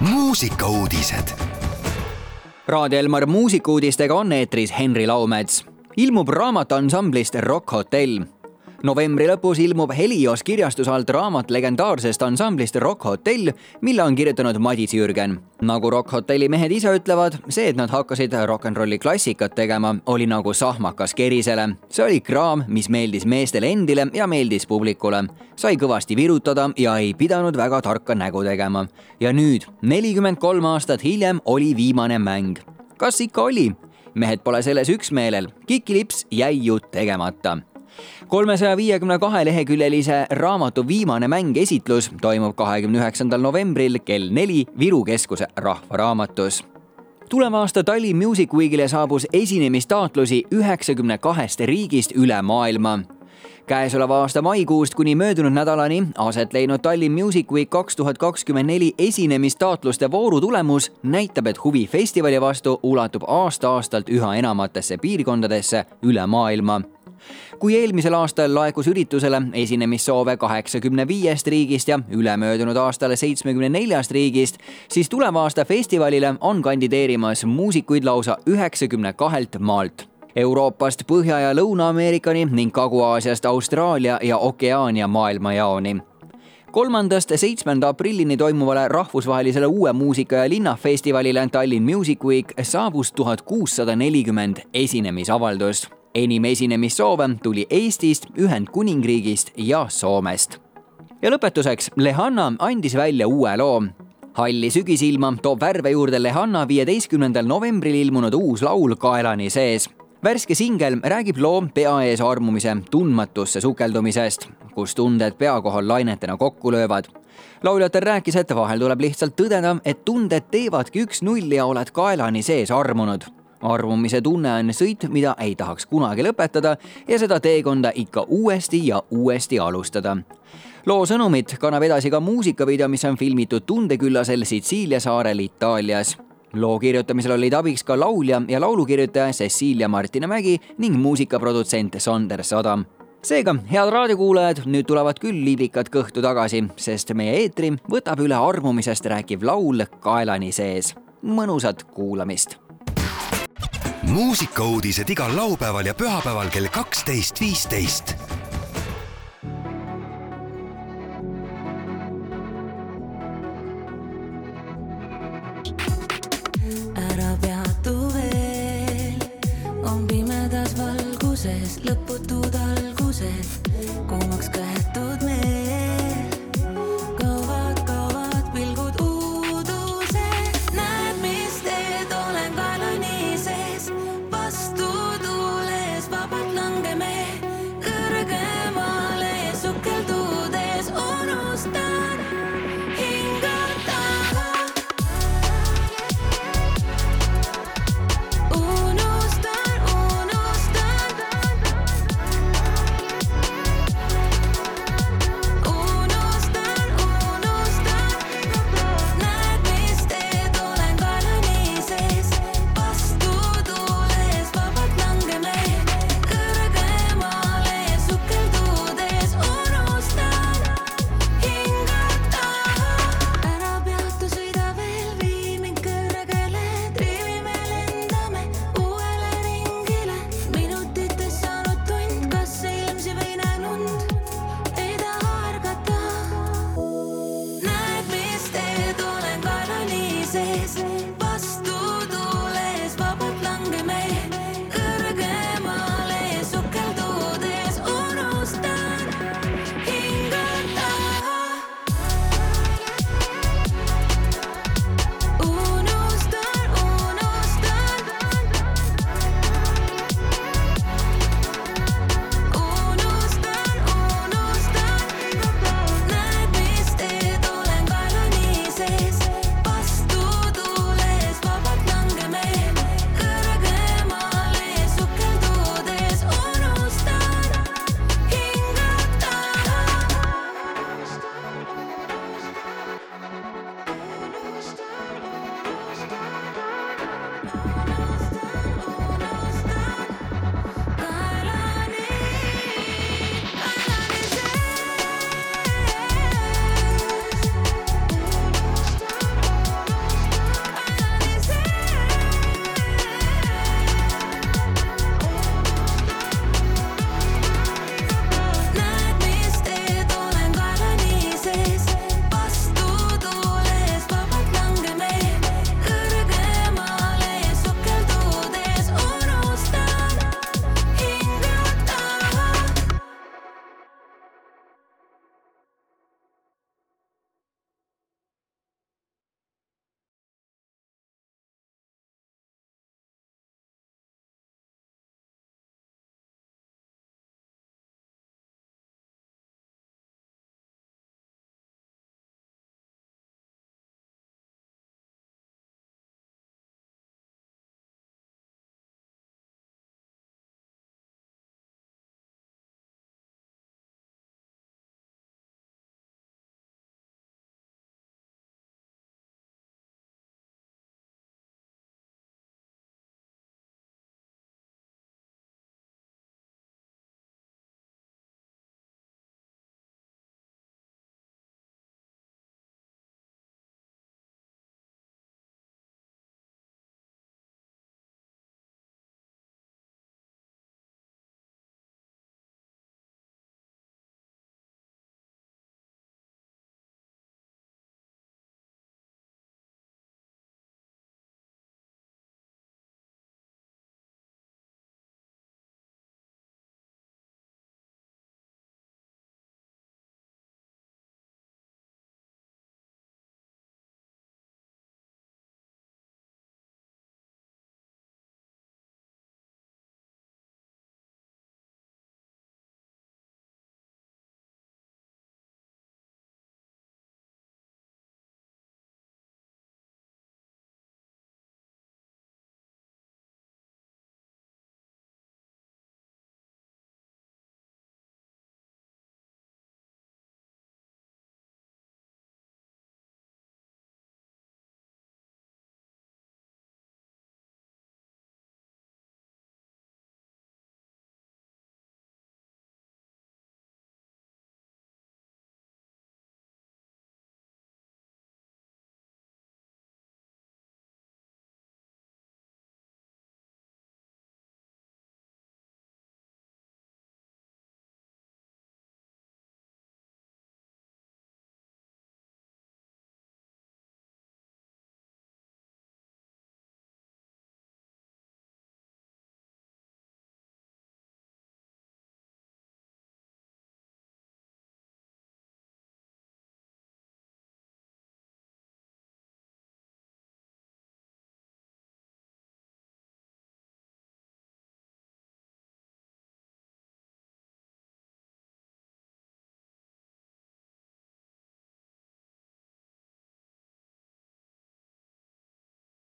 muusikauudised. Raadio Elmar muusikuudistega on eetris Henri Laumets. ilmub raamat ansamblist Rock Hotell novembri lõpus ilmub Helios kirjastuse alt raamat legendaarsest ansamblist Rock Hotell, mille on kirjutanud Madis Jürgen. nagu Rock Hotelli mehed ise ütlevad, see, et nad hakkasid rock n rolli klassikat tegema, oli nagu sahmakas kerisele. see oli kraam, mis meeldis meestele endile ja meeldis publikule. sai kõvasti virutada ja ei pidanud väga tarka nägu tegema. ja nüüd, nelikümmend kolm aastat hiljem, oli viimane mäng. kas ikka oli? mehed pole selles üksmeelel, Kikilips jäi ju tegemata kolmesaja viiekümne kahe leheküljelise raamatu viimane mäng esitlus toimub kahekümne üheksandal novembril kell neli Viru keskuse Rahvaraamatus. Tuleva aasta Tallinn Music Weekile saabus esinemistaotlusi üheksakümne kahest riigist üle maailma. Käesoleva aasta maikuust kuni möödunud nädalani aset leidnud Tallinn Music Week kaks tuhat kakskümmend neli esinemistaotluste vooru tulemus näitab, et huvi festivali vastu ulatub aasta-aastalt üha enamatesse piirkondadesse üle maailma kui eelmisel aastal laekus üritusele esinemissoove kaheksakümne viiest riigist ja ülemöödunud aastal seitsmekümne neljast riigist, siis tuleva aasta festivalile on kandideerimas muusikuid lausa üheksakümne kahelt maalt. Euroopast Põhja- ja Lõuna-Ameerikani ning Kagu-Aasiast Austraalia ja Okeaania maailmajaoni. Kolmandast seitsmenda aprillini toimuvale rahvusvahelisele uue muusika ja linnafestivalile Tallinn Music Week saabus tuhat kuussada nelikümmend esinemisavaldust enim esinemissoove tuli Eestist, Ühendkuningriigist ja Soomest. ja lõpetuseks, Lehanna andis välja uue loo. halli sügisilma toob värve juurde Lehanna viieteistkümnendal novembril ilmunud uus laul Kaelani sees värske singel räägib loo pea ees armumise tundmatusse sukeldumisest, kus tunded pea kohal lainetena kokku löövad. lauljatel rääkis, et vahel tuleb lihtsalt tõdeda, et tunded teevadki üks-null ja oled kaelani sees armunud armumise tunne on sõit, mida ei tahaks kunagi lõpetada ja seda teekonda ikka uuesti ja uuesti alustada. loo sõnumit kannab edasi ka muusikavideo, mis on filmitud tundeküllasel Sitsiilia saarel Itaalias loo kirjutamisel olid abiks ka laulja ja laulukirjutaja Cecilia Martina Mägi ning muusikaprodutsent Sander Sadam seega, head raadiokuulajad, nüüd tulevad küll liblikad kõhtu tagasi, sest meie eetri võtab üle armumisest rääkiv laul kaelani sees. mõnusat kuulamist muusikauudised igal laupäeval ja pühapäeval kell kaksteist, viisteist. ära peatu veel, on pimedas valguses lõputu